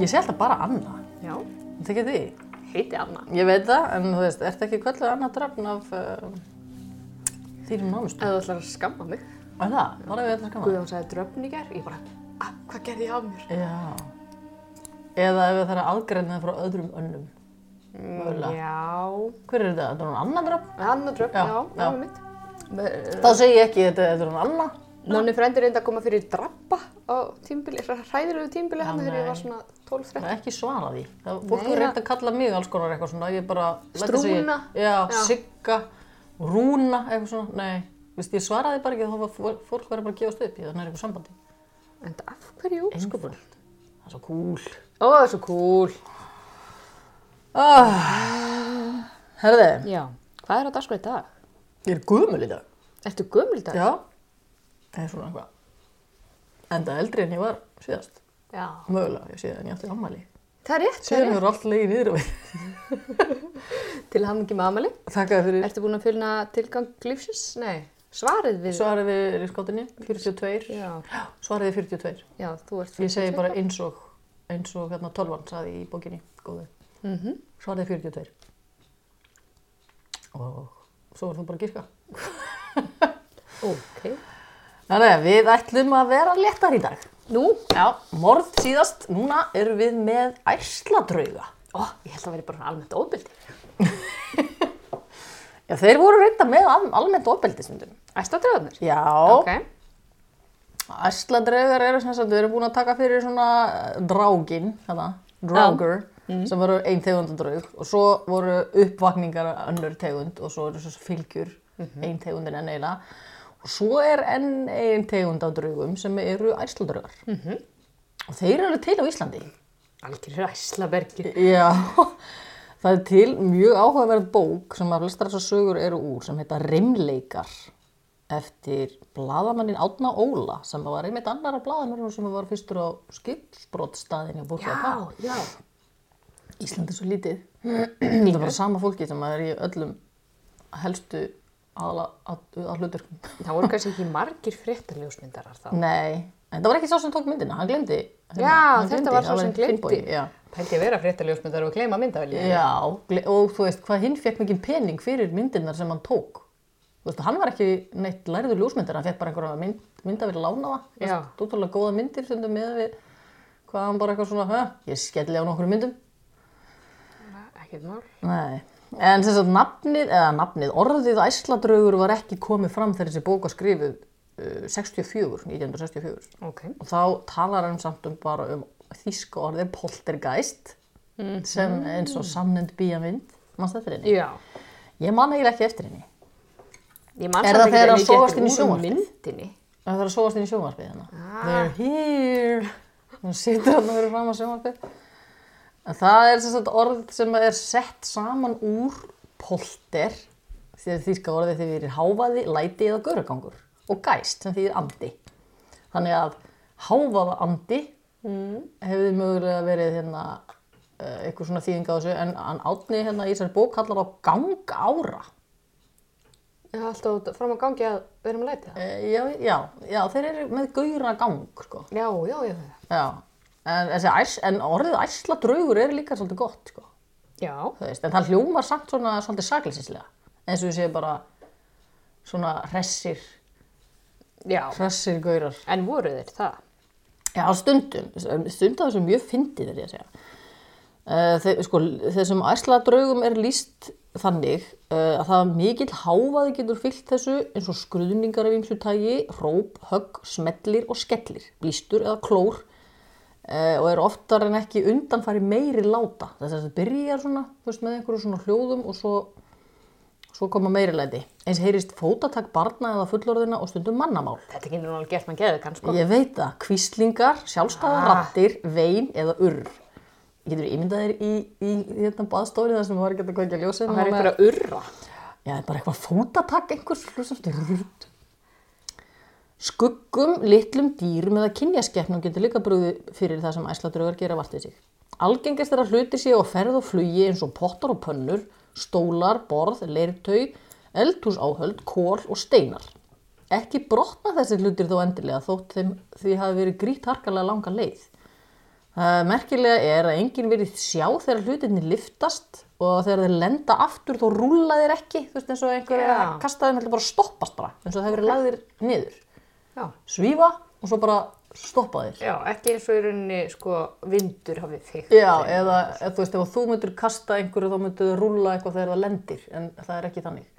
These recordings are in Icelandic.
Ég sé alltaf bara Anna. Já, Það ekki því. heiti Anna. Ég veit það, en þú veist, ertu ekki kvölduð Anna drafn af uh, þínum nánustu? Ef þú ætlar að skamma mig. Það? Var það við ætla að skama? Guðjón sagði dröfn í ger. Ég bara, ah, hvað gerði ég af mér? Já. Eða ef það er aðgreinað frá öðrum önnum. Mögulega. Já. Hver er þetta? Þetta er hún Anna drafn? Anna dröfn, Já, já, já. var. Þá segi ég ekki þetta, þetta er hún Anna. Nonni frændi reyndi að koma fyrir drappa á tímbili, hræðilegu tímbili hann þegar ég var svona 12-13. Það er ekki svara því. Það, fólk er það- reynd að kalla mig alls konar eitthvað svona. Ég bara... læt þess að ég- Strúna? Já, Já. Sigga, Rúna, eitthvað svona. Nei, veist, ég svaraði bara ekki þá var fó- fólk verið bara að gefast upp. Ég þannig er eitthvað sambandi. En af hverju óskupun? Það er svo cool. Ó, það er svo cool. Ah, herði, Já. Hvað er á dagskrá í dag? ég er guðmul í dag. Ertu gömul í dag? Já, það er svona eitthvað. Enda eldri en ég var síðast. Já. Mögulega, ég sé en ég átti ammæli. Það er rétt, það Síðan hefur allt legið niður við. Til að hafa mikið með amali. Þakka þér fyrir. Ertu búin að finna tilgang lífsins? Nei. Svarið við... Svarið við lífskátinni, 42. Já. Svarið við 42. Já, þú ert Ég segi bara eins og, eins og hérna tölvan saði í bókinni, góðu. Mhm. Svarið er 42. Og svo er þú bara að girka. Ok. Þannig að við ætlum að vera léttar í dag. Nú? Já, morð síðast, núna erum við með ærsladrauga. Ó, ég held að það veri bara almennt óbyldi. Já, þeir voru reynda með al almennt ofbeldismyndum. Æstatröðanir? Já, Ok. ærsladraugar eru sem sagt, við erum búin að taka fyrir svona drágin, hérna, drágur, sem voru ein tegundadraug og svo voru uppvakningar önnur tegund og svo eru svo fylgjur, ein tegundin enn eiginlega. Og svo er enn ein tegund af draugum sem eru ærsladraugar. Og þeir eru til á Íslandi. Algjör æslabergir. Já, það er til mjög áhugaverð bók sem að flestar þessar sögur eru úr sem heita Rimleikar eftir bladamannin Átna Óla sem var einmitt annara bladanur sem var fyrstur á skipsbrottstaðinni á Búrkja Já, já. Ísland er svo lítið. Það bara sama fólki sem er í öllum helstu að, að hluturkum. Það voru kannski ekki margir fréttaljósmyndarar þá. Nei, en það var ekki sá sem tók myndina, hann glemdi. Já, hann þetta gleymdi, var það sem Finnbogi, gleymdi. Já. Pældi að vera fréttaljósmyndar og gleyma myndavelji. Já, og þú veist hvað hinn fekk mikið pening fyrir myndirnar sem hann tók. Þú veist, hann var ekki neitt læriður ljósmyndir, hann fekk bara einhverja mynd, mynda við lána það. Veist, Ótrúlega góða myndir sem með við hvað hann bara eitthvað svona, en þess að nafnið, eða nafnið, orðið æsladraugur var ekki komið fram þegar þessi bók var skrifuð uh, 64, 1964. Ok. Og þá talar hann samt um bara um þýska orðið poltergeist, sem eins og samnend bíjamynd, mannst eftir henni? Já. Ég man eiginlega ekki eftir henni. Er það þegar að að ég sogast geti inn í sjónvarpið? myndinni. Það þarf að sóast inn í sjónvarpið hérna. They're here. Hún situr hann og verður fram á sjónvarpið. En það er sem sagt orð sem er sett saman úr polter, því að þýska orðið því við erum hávaði, læti eða görugangur. Og gæst sem þýðir andi. Þannig að hávaða andi hefði mögulega verið hérna uh, eitthvað svona þýðing á þessu en átni hérna í þessari bók kallar á gang ára. Já, alltaf fram á gangi að vera með læti það. Eh, Já, já, já, þeir eru með gauðra gang, sko. Já, já, já. Já, en, æs, en orðið æsla draugur er líka svolítið gott, sko. Veist, en það hljómar samt svona svolítið saklisinslega. Eins og við séum bara svona hressir, Já. hressir gaurar. En voru þeir það? Já, stundum, stundum þessu mjög fyndið er ég að segja. Uh, þeir, sko, þessum æsla draugum er líst þannig uh, að það mikill hávaði getur fyllt þessu eins og skruðningar af ymsu tægi, hróp, högg, smellir og skellir, blístur eða klór uh, og er oftar en ekki undanfæri meiri láta. Þess að þetta byrjar svona, veist, með einhverju svona hljóðum og svo Svo koma meirilæti. Eins heyrist fótatak barna eða fullorðina og stundum mannamál. Þetta getur nú alveg gert mann geðið kann, sko. Ég veit það, kvíslingar, sjálfstæða Ah. rattir, vein eða urr. Getur ímyndað þér í, í, í hérna baðstóri þar sem var ekki að kveikja ljósið. Það er einhver að urra. Já, það er bara eitthvað fótatak einhvers hlustast. Skuggum, litlum dýrum eða kynjaskeppnum getur líka brúði fyrir það sem æsladraugar gera vart við sig. Algengast er að hluti séu á ferð og flugi eins og pottar og pönnur, stólar, borð, leirtau, eldhúsáhöld, kól og steinar. Ekki brotna þessi hlutir þó endilega þótt þeim því hafi verið grýtt harkalega langa leið. Það merkilega er að enginn verið sjá þegar hlutinni liftast og þegar þeir lenda aftur þá rúla þeir ekki, þú veist eins og einhver er að Já. kasta þeim heldur bara stoppast bara, eins og það hefur verið lagðir niður. Já. Svífa og svo bara stoppa þeir. Já, ekki eins og í rauninni, sko, vindur hafið þig. Já, eða, eða þú veist, ef þú myndir kasta einhverju þá myndir þau rúla eitthvað þegar það lendir, en það er ekki þannig.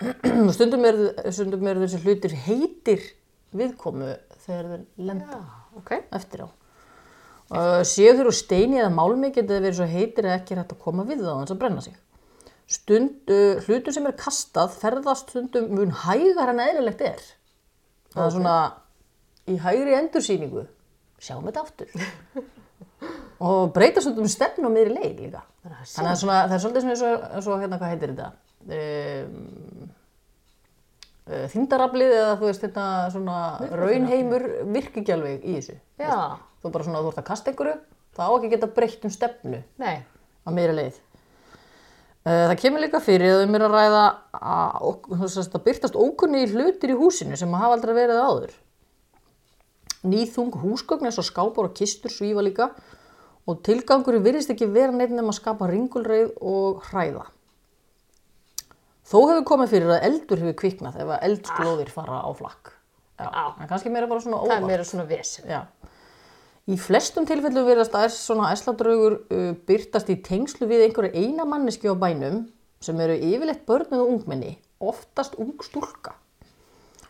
stundum er, stundum er þessi hlutir heitir viðkomu þegar þeir lenda Já, ok. eftir á. Uh, séu þeir úr steini eða málmi getur þeir verið svo heitir að ekki hægt að koma við það hans að brenna sig. Stund, uh, hlutur sem er kastað ferðast stundum mun hægar en eðlilegt er. Það er svona í hægri endursýningu. Sjáum þetta aftur. og breyta stundum um stefnu á miðri leið líka. Þannig að svona, það er svolítið eins og, eins og hérna, hvað heitir þetta? Um, uh, þyngdaraflið eða þú veist þetta svona raunheimur virkigjálfið í þessu. Já, Þú bara svona, þú ert að kasta einhverju, það á ekki geta breytt um stefnu nei. á meiri leið. Uh, Það kemur líka fyrir að um er að ræða að, að, að byrtast ókunni hlutir í húsinu sem hafa aldrei verið áður. Nýþung húsgögn eins og skápar og kistur svífa líka og tilgangurinn virðist ekki vera neitt nema að skapa ringulreið og hræða. Þó hefur komið fyrir að eldur hefur kviknað ef að eldsglóðir fara á flakk. Já, en kannski meira bara svona Það er óvart. meira svona vesen. Já. Í flestum tilfellum verðast að svona æsladraugur uh, byrtast í tengslu við einhverju eina manneski á bænum sem eru yfirleitt börn eða ungmenni, oftast ung stúlka.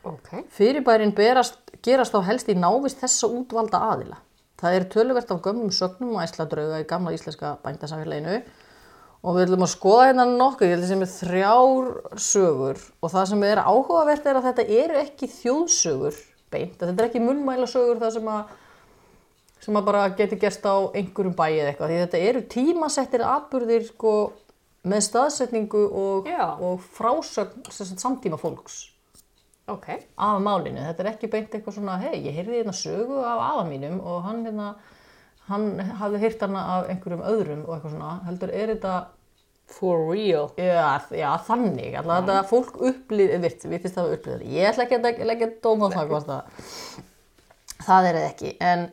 Ok. Fyrirbærin berast, gerast þá helst í návist þessa útvalda aðila. Það er töluvert af gömlum sögnum og æsladrauga í gamla íslenska bændasamfélaginu og við ætlum að skoða hérna nokkuð, ég held að sem er þrjár sögur og það sem er áhugavert er að þetta eru ekki þjóðsögur beint, þetta er ekki munnmæla sögur það sem að sem að bara geti gerst á einhverjum bæi eða eitthvað, því þetta eru tímasettir atburðir sko, með staðsetningu og, og frásögn samtíma fólks Ok. af málinu. Þetta er ekki beint eitthvað svona, hei, ég heyrði hérna sögu af afa mínum og hann hérna, hann hafði heyrt hana af einhverjum öðrum og eitthvað svona, heldur er þetta, For real. já, já þannig, alltaf þetta fólk upplýð, virt, vitist það upplýð þetta. Ég ætla ekki að leggja dóm á það, það, er það ekki, en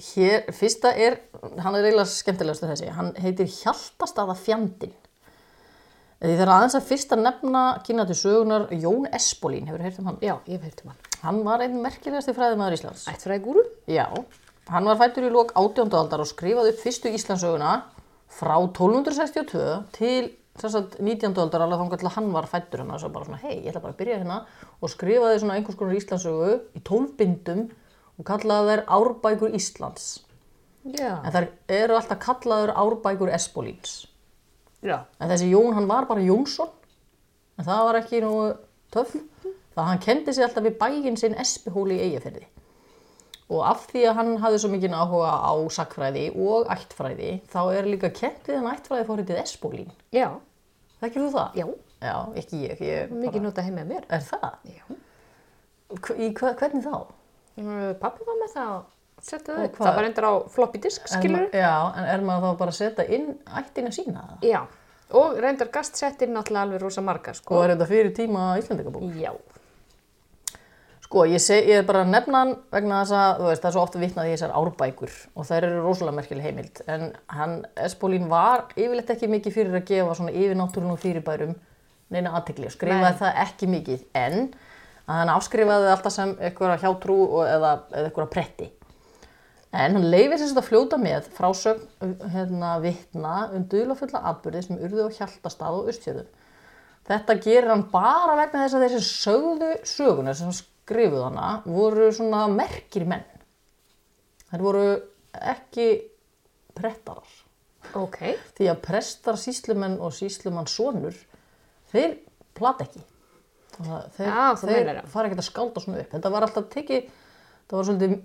hér, fyrsta er, hann er eiginlega skemmtilegastur þessi, hann heitir Hjaltastaða fjandinn. Því er aðeins að fyrst að nefna kynna til sögunar Jón Espolín, hefur heyrt um hann? Já, ég hef heilt um hann. Hann var einn merkilegasti fræðimaður Íslands. Ættfræði gúru? Já, hann var fættur í lok 18. aldar og skrifaði upp fyrstu Íslandsöguna frá 1262 til sagt, 19. aldar alveg til að hann var fættur hann og svo bara svona, hei, ég ætla bara að byrja hérna og skrifaði svona einhvers konar Íslandssögu í 12 og kallaði þær Árbækur Íslands. Já. En þær eru alltaf kallaður Árbækur Espolíns. Já. En þessi Jón, hann var bara Jónsson, en það var ekki nú töff. Það hann kendi sig alltaf við bæinn sinn Espihóli í Eyjafirði. Og af því að hann hafði svo mikið áhuga á sakfræði og ættfræði, þá er líka kent við hann ættfræði fórhitið Espólín. Já. Þekkir þú það? Já. Já, ekki ég. ég Mikið nota heim með mér. Er það? Já. Í hva, hvernig þá? Pappi var með það. Settu Og það. hvað? Það var endur á floppy disk, skilur Já, en er maður þá bara að setja inn ættina sína það? Já. Og reyndar gastsettir náttúrulega alveg rosa margar, sko. Og er þetta fyrir tíma Íslandingabók? Já. Sko, ég, seg, ég er bara að nefna hann vegna þess að, þú veist, það er svo ofta vitnað í þessar árbækur og þær eru rosalega merkileg heimild. En hann, Espólín var yfirleitt ekki mikið fyrir að gefa svona yfirnáttúrun og fyrirbærum neina aðtegli og skrifaði Nei. það ekki mikið. En að hann afskrifaði það alltaf sem eitthvað hjátrú eða, eða eitthvað pretti. En hann leifir þetta að fljóta með frásögn hérna, vitna um duðlafulla atbyrði sem urðu á hjaltastað og austfjöðum. Þetta gerir hann bara vegna þess að þeir sem sögðu söguna sem skrifuð hana voru svona merkir menn. Þeir voru ekki prettarar. Ok. Því að prestar, síslumenn og síslumann sonur, þeir. Þannig að þeir, Já, þeir fara ekkert að skálda svona upp. Þetta var alltaf tekið, það var svolítið,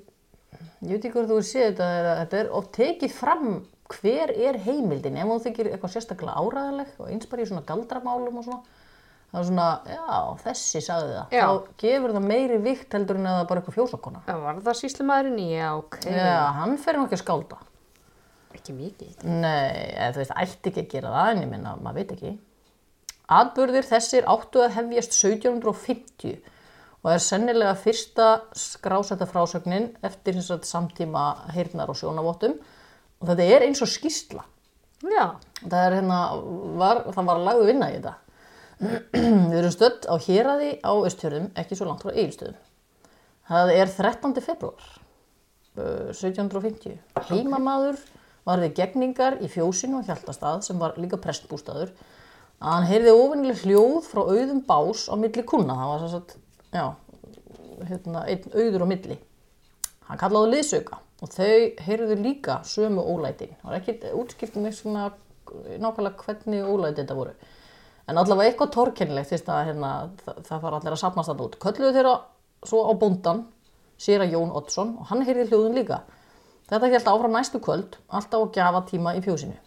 ég veit ekki hvort þú er séð þetta, þetta er oft tekið fram hver er heimildin, ef þú þykir eitthvað sérstaklega áræðanleg og eins bara í svona galdramálum og svona. Það er svona, já, þessi sagði það. Já. Þá gefur það meiri vikt heldur en að það er bara eitthvað fjósakona. Það var það síslumæðurinn, já, ok. Já, hann fer nú ekki að skálda. Ekki mikið. Nei, þú veist, ætti ekki að gera það en ég minna, maður veit ekki. Atburðir þessir áttu að hefjast 1750 og er sennilega fyrsta skrásætta frásögnin eftir þess að samtíma heyrnar og sjónavottum og þetta er eins og skýrsla. Já, Það er hérna, var, það var lagðu vinna í þetta. Við erum stödd á Héraði á Östjörðum, ekki svo langt frá Egilstöðum. Það er 13. februar uh, 1750. Heimamaður var við gegningar í fjósinu og Hjaltastað sem var líka prestbústaður. Að hann heyrði ofinnileg hljóð frá auðum bás á milli kuna. Það var svo að, já, hérna, einn auður á milli. Hann kallaði liðsauka og þau heyrðu líka sömu ólætin. Það var ekki útskipt með svona nákvæmlega hvernig ólæti þetta voru. En allavega eitthvað torkennilegt fyrst að hérna, það, það fara allir að sapnast þetta út. Kölluðu þeirra svo á bóndan, sér að Jón Oddsson og hann heyrði hljóðun líka. Þetta held áfram næstu kvöld, alltaf á gjafa tíma í fjósinu.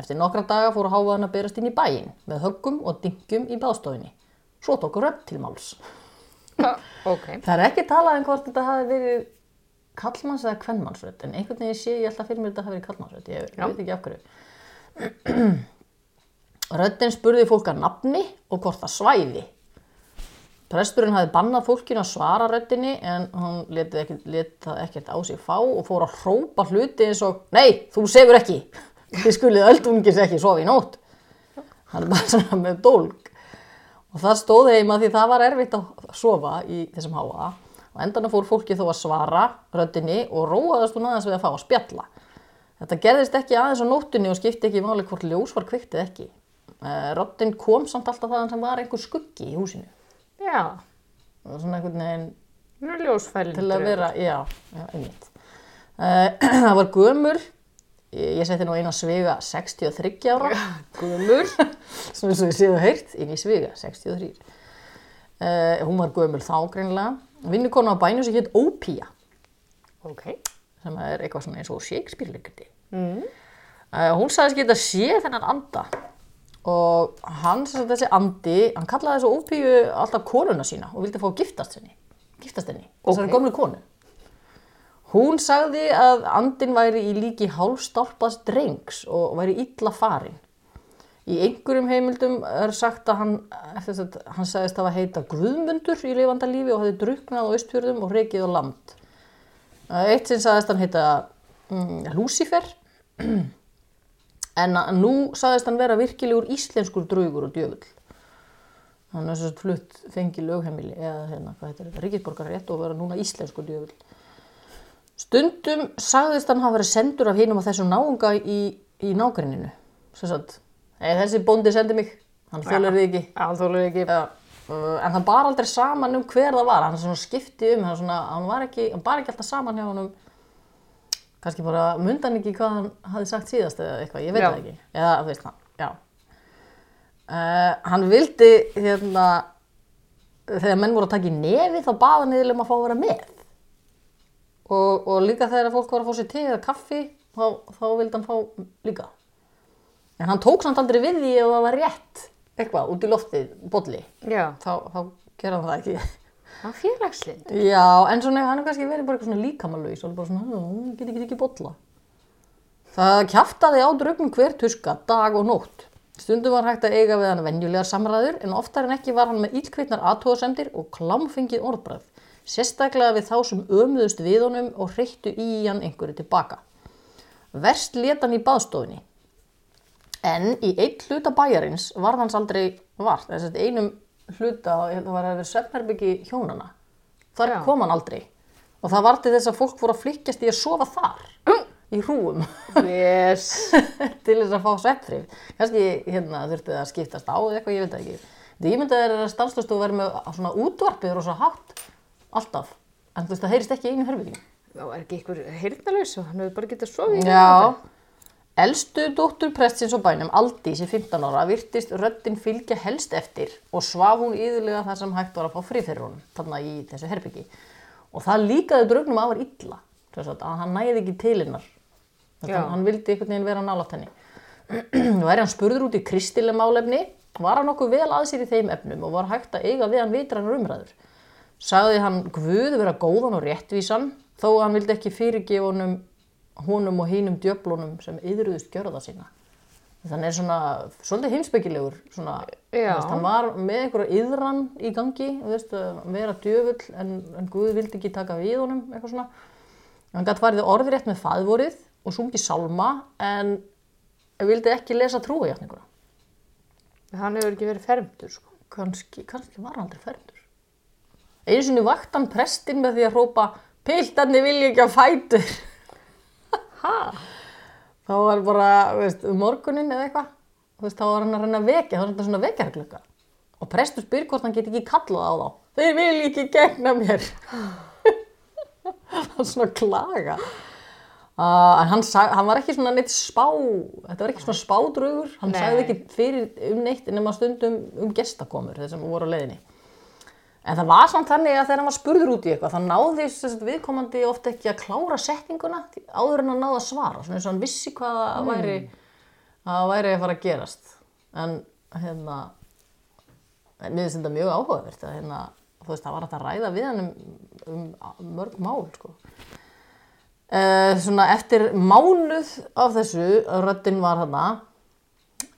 Eftir nokkra daga fóru háfaðan að berast inn í bæinn með höggum og dingjum í baðstofinni. Svo tóku rödd til máls. ok. Það er ekki talað um hvort þetta hafi verið kallmanns eða kvennmannsrödd, en einhvern veginn sé ég alltaf fyrir mér þetta hafi verið kallmannsrödd, ég, Já. veit ekki af hverju. Röddin spurði fólk að nafni og hvort það svæði. Presturinn hafi bannað fólkinu að svara röddinni en hann leti ekki, let það ekkert á sig fá og fór að hrópa hluti eins og Nei, þú sefur ekki, þið skulið öldungis ekki sofa í nótt. Hann er bara svona með dólg. Og það stóð heima því það var erfitt að sofa í þessum háa. Og endan fór fólki þó að svara röddinni og róaðast hún aðeins við að fá að spjalla. Þetta gerðist ekki aðeins á nóttunni og skipti ekki máli hvort ljós var kveikt eða ekki. Eh, Röddin kom samt alltaf þaðan sem var einhver skuggi í húsinu. Já, Það var svona einhvern veginn til að vera, já, já einmitt. Uh, það var gömur, ég seti nú eina sviga 63 ára. Eins og ég séu heyrt inn í Sviga, 63. Uh, hún var gömul þá greinlega. Vinnukona á bænum sem hétt Ópía, Ok. sem er eitthvað svona eins og Shakespeare-leikandi. Mm. Uh, hún sagðist geta séð þennan anda og hann, sem þessi andi, hann kallaði þessu Ópíu alltaf konuna sína og vildi fá að giftast henni, giftast henni, þessari Ok. gömlu konu. Hún sagði að andin væri í líki hálfstálpaðs drengs og væri illa farin. Í einhverjum heimildum er sagt að hann, að hann sagðist hafa heita Guðmundur í lifanda lífi og hefði druknað á austfjörðum og reikið á land. Eh, Eitt sinn sagðist hann heita mm, Lucifer en að nú sagðist hann vera virkilegur íslenskur draugur og djöfull. Hann er svo flutt fengi lögheimili eða hérna, hvað heitir þetta, ríkisborgarrétt og vera núna íslenskur djöfull. Stundum sagðist hann hafa verið sendur af hinum á þessum náunga í, í nágrenninu. Þessi bóndi sendi mig, hann þjólar þig ekki. Já, þú lögur ekki. Já, uh, en hann bar aldrei saman um hver það var, hann skipti um, hann, svona, hann, var ekki, hann bar ekki alltaf saman hjá honum, kannski bara mundan hann ekki hvað hann hafði sagt síðast eða eitthvað, ég veit Já. það ekki, eða þú veist það, já. Uh, hann vildi, hérna, þegar menn voru að taka í nefi þá baða hann niður um að fá að vera með. Og, og líka þegar fólk var að fá sér te eða kaffi, þá, þá vildi hann fá líka. En hann tók samt aldrei við því ef það var rétt eitthvað út í loftið, bolli. Þá, þá gerði hann það ekki. Það er félagslind. Já, en svona hann er kannski verið bara eitthvað svona líkamalauðs og bara svona, "Ó, ég get ekki ekki bolla. Það kjaftaði á drögnum hver tuska, dag og nótt. Stundum var hægt að eiga við hann venjulegar samræður en oftar en ekki var hann með ílkveitnar aðtóðasemdir og klámfengið orðbrað. Sérstaklega við þá sem ömuðust við honum og hreyttu í hann einhverju tilbaka. Verst lét hann í baðstofunni. En í einn hluta bæjarins var hans aldrei vart, þess að einum hluta, það var að vera svefnherbyggi hjónana. Þar Já. kom hann aldrei. Og það var til þess að fólk voru að flykkjast í að sofa þar, í hrúum, Yes. til þess að fá svefnfrið. Kannski hérna þurfti það að skiptast á eitthvað, ég veit ekki. Það ímyndað er að stanslust og verið með svona útvarpið og svo hátt, alltaf. En þú veist, það heyrist ekki einu herbygginu. Það var ekki ykkur heyrnalaus og hann hefur bara getað sofið. í Já, Elstu dóttur prestsins á bænum, Aldís í 15 ára, virtist röddin fylgja helst eftir og svaf hún yðurlega þar sem hægt var að fá frí fyrir honum, þarna í þessu herbyggi. Og það líkaði draugnum afar illa, að hann næði ekki til hennar. Þetta, Já. hann vildi einhvern veginn vera nálátt henni. Nú er hann spurður út í kristileg málefni, var hann nokkuð vel að sér í þeim efnum og var hægt að eiga við hann vitrannar umræður. Sagði hann Guð vera góðan og réttvísan, þó að hann vildi ekki fyrirgefa honum, honum og hinum djöflunum sem yðruðust gjörða sína. Þannig er svona, svolítið heimspekilegur, svona, hann var með einhverja yðran í gangi, veist, vera djöfull en, en Guð vildi ekki taka við honum, eitthvað svona. Hann gætt farið orðrétt með faðvorið og sungi sálma en vildi ekki lesa trúajátninguna. Hann hefur ekki verið fermdur, sko. Kanski, kannski var hann aldrei fermdur. Einu sinni vakt hann prestinn með því að hrópa Piltarnir vilja ekki að fætur. Ha? Þá var bara, veist, um morgunin eða eitthvað. Þá var hann að reyna að vekja, þá var þetta svona vekjarklukka. Og prestur spyr hvort hann get ekki kallað á þá. Þeir vilja ekki gegna mér. það var svona klaga. Uh, en hann, sag, hann var ekki svona neitt spá, þetta var ekki svona spádrögur, hann Nei. sagði ekki fyrir um neitt nema stundum um gestakomur þeir sem voru á leiðinni. En það var samt þannig að þegar hann var spurður út í eitthvað, þá náði sagt, viðkomandi ofta ekki að klára setninguna áður en hann náði að svara, svona eins og hann vissi hvað það væri, að það væri að fara að gerast. En hérna, en mér finnst þetta mjög áhugavert að hérna, þú veist, það var að ræða við hann um, um mörg mál, sko. Uh, svona eftir mánuð af þessu, að röddinn var hana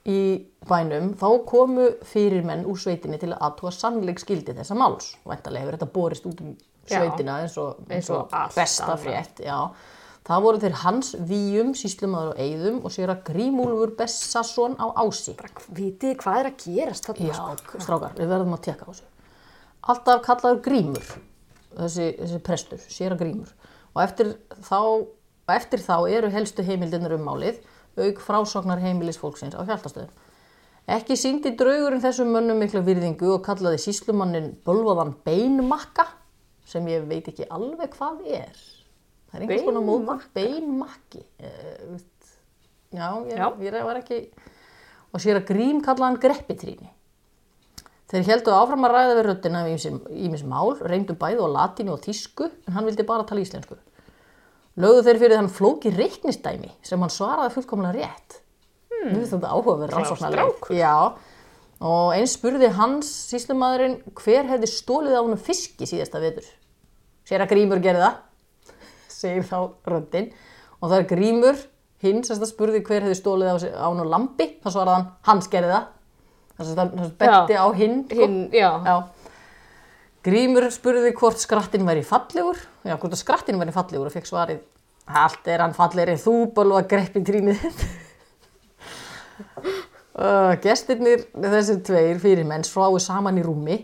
í bænum, þá komu fyrirmenn úr sveitinni til að aðtúa sannleik skildi þessa máls. Væntalega hefur þetta borist út um Já. sveitina eins og, Eins og besta frétt. Já. Það voru þeir Hans Víum, síslumadur og Eyðum og sér að Grímúlfur Bessason á Ási. Vitið hvað er að gerast þarna? Já, strákar, við verðum að tjekka á þessu. Alltaf kallaður Grímur, þessi, þessi prestur, sér að Grímur. Og eftir þá, eftir þá eru helstu heimildinnur um málið, auk frásognar heimilis fólksins á hjaltastöðum. Ekki síndi draugurinn þessum mönnum mikla virðingu og kallaði síslumannin bölvaðan beinmakka, sem ég veit ekki alveg hvað er. Það er einhvers konar móðan beinmakki. Veist, já, ég, Já. ég var ekki... Og sér að Grím kallaði hann greppitrýni. Þeir heldu áfram að ræða við röddina um ímis mál, reyndu bæði á latínu og þísku, en hann vildi bara tala íslensku. Lögðu þeir fyrir þann flóki reiknistæmi sem hann svaraði fullkomlega rétt. Hmm. Mér finnst þetta áhugaverð. Já, og eins spurði hans síslumadurinn hver hefði stólið á honum fiski síðasta vetur. Sér að Grímur gerði það, segir þá röddinn. Og það er Grímur, hinn sem spurði hver hefði stólið á, honum lampi, þá svaraði hann, hans gerði það. Þess að það benti á hinn. sko. Hinn, já. Já. Grímur spurði hvort skrattin væri fallegur, já, hvort að skrattin væri fallegur og fekk svarið, allt er hann fallegri þú, bölva greppi trínið þitt. uh, gestirnir, þessir tveir fyrirmenn, sváu saman í rúmi,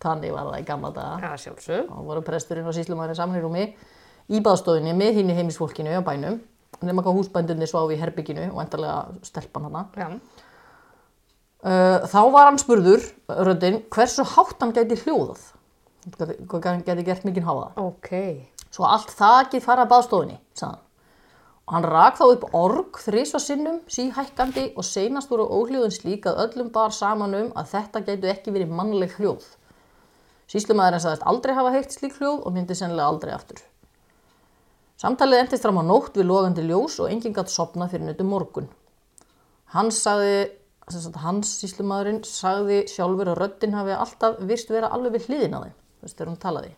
þannig var það í gamla daga. Já, sjálfsög. Og voru presturinn og síslumæðurinn saman í rúmi í baðstofinni með hinn í heimisfólkinu á bænum, nema hvað húsbændunni sváu í herbygginu og endarlega stelpan hana. Já. Uh, þá var hann spurður, röddinn, hversu hátt hann gæti hljóðað. Hann gæti gert mikinn háða. Ok. Svo allt þakið fara að hann. Og hann rak þá upp org þrísva sinnum, síhækkandi og seinast voru óhljóðin slík að öllum bar saman um að þetta gætu ekki verið mannleg hljóð. Síslumæðurinn sagðist aldrei hafa heyrt slík hljóð og myndi sennilega aldrei aftur. Samtalið endist fram á nótt við logandi ljós og enginn gætt sopna fyrir nöttu morgun. Hans sagði, hans síslumadurinn sagði sjálfur að röddinn hafi alltaf virst vera alveg við hliðin á þeim, þú veist, þegar hún talaði.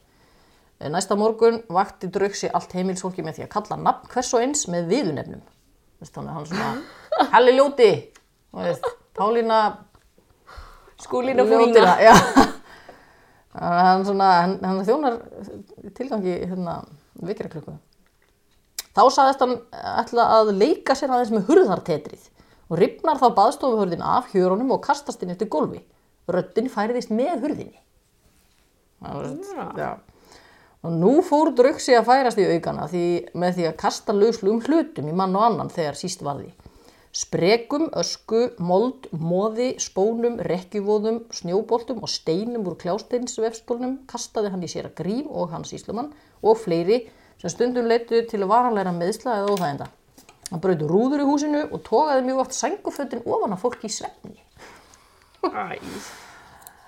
Eh, Næsta morgun vakti draugsi allt heimilsfólki með því að kalla nafn hvers og eins með viðunefnum. Þú veist, þannig að hann svona, Halli Ljóti, þú veist, Pálína Skúlína Ljótina, já. Þannig að hann svona, hann, hann þjónar tilgangi hérna vikiraklukku. Þá saðist hann ætla að leika sér aðeins með hurðartetrið og ripnar þá baðstofuhurðin af hjörunum og kastast inn eftir gólfi. Röddin færiðist með hurðinni. Það var svona, já. Og nú fór draugsi að færast í aukana því, með því að kasta lauslugum hlutum í mann og annan þegar síst varði. Sprekum, ösku, mold, móði, spónum, rekkjuvóðum, snjóboltum og steinum úr kljásteinsvefstólnum kastaði hann í sér að grím og hans íslumann og fleiri sem stundum leitu til varanleira meðsla eða óþæginda. Hann brauti rúður í húsinu og tókaði mjög oft sængufötin ofan af fólki í svefni. Æ.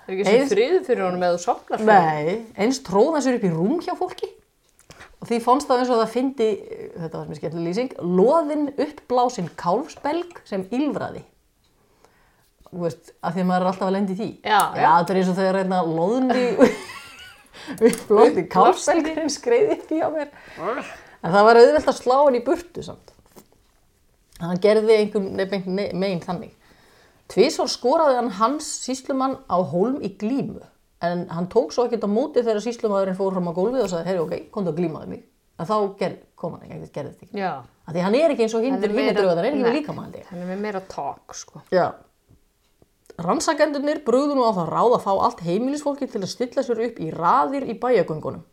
Það er ekki sem friður fyrir honum eða þú sopnar fyrir. Nei, eins tróð hann sér upp í rúm hjá fólki og því fannst það eins og það fyndi, þetta var mér skemmtileg lýsing, loðinn uppblásinn kálfsbelg sem ylfraði. Þú veist, að því að maður er alltaf að lendi því. Já, Já, já. þetta er eins og þegar reyna loðni uppblásinn kálfsbelgurinn skreiði upp í á mér. En það var auðvelt að slá hann í burtu samt. Hann gerði einhvern megin þannig. Tvísvar skoraði hann hans síslumann á hólm í glímu. En hann tók svo ekkert á móti þegar síslumadurinn fór fram á gólfið og sagði, herri, ok, komdu að glímaði mig. En þá ger, kom hann ekki, gerði þetta ekki. Já. Því hann er ekki eins og hindur draugar, hann er ekki held ég. Hann er með meira talk, sko. Já. Rannsakendurnir brugðu nú á það ráð að fá allt heimilisfólki til að stilla sér upp í raðir í bæjagöngunum.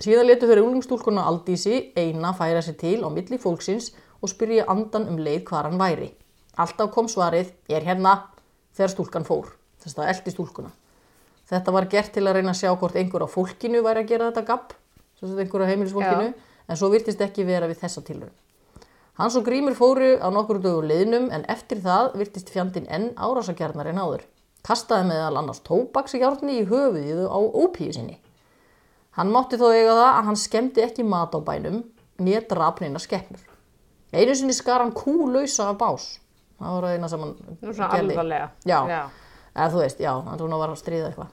Síðan letu þeirri unglingstúlkuna Aldísi eina færa sér til á milli fólksins og spyrja andan um leið hvar hann væri. Alltaf kom svarið, ég er hérna, þegar stúlkan fór. Þess að eldi stúlkuna. Þetta var gert til að reyna að sjá hvort einhver á fólkinu væri að gera þetta sagt einhver á heimilisfólkinu, Já. en svo virtist ekki vera við þessa tilraun. Hans og Grímur fóru á nokkur dögur liðnum en eftir það virtist fjandinn enn árásakjarnar en áður. Kastaði meðal annars tóbaksjárni í höfuðið á ópíu sinni. Hann mátti þó eiga það að hann skemmti ekki mat á bænum, nýja drapnina skeppnur. Einu sinni skar hann kúlausa af bás. Það var eina sem hann Nú svona gerði. alvarlega. Já, Já. eða þú veist, já, hann svona var að stríða eitthvað.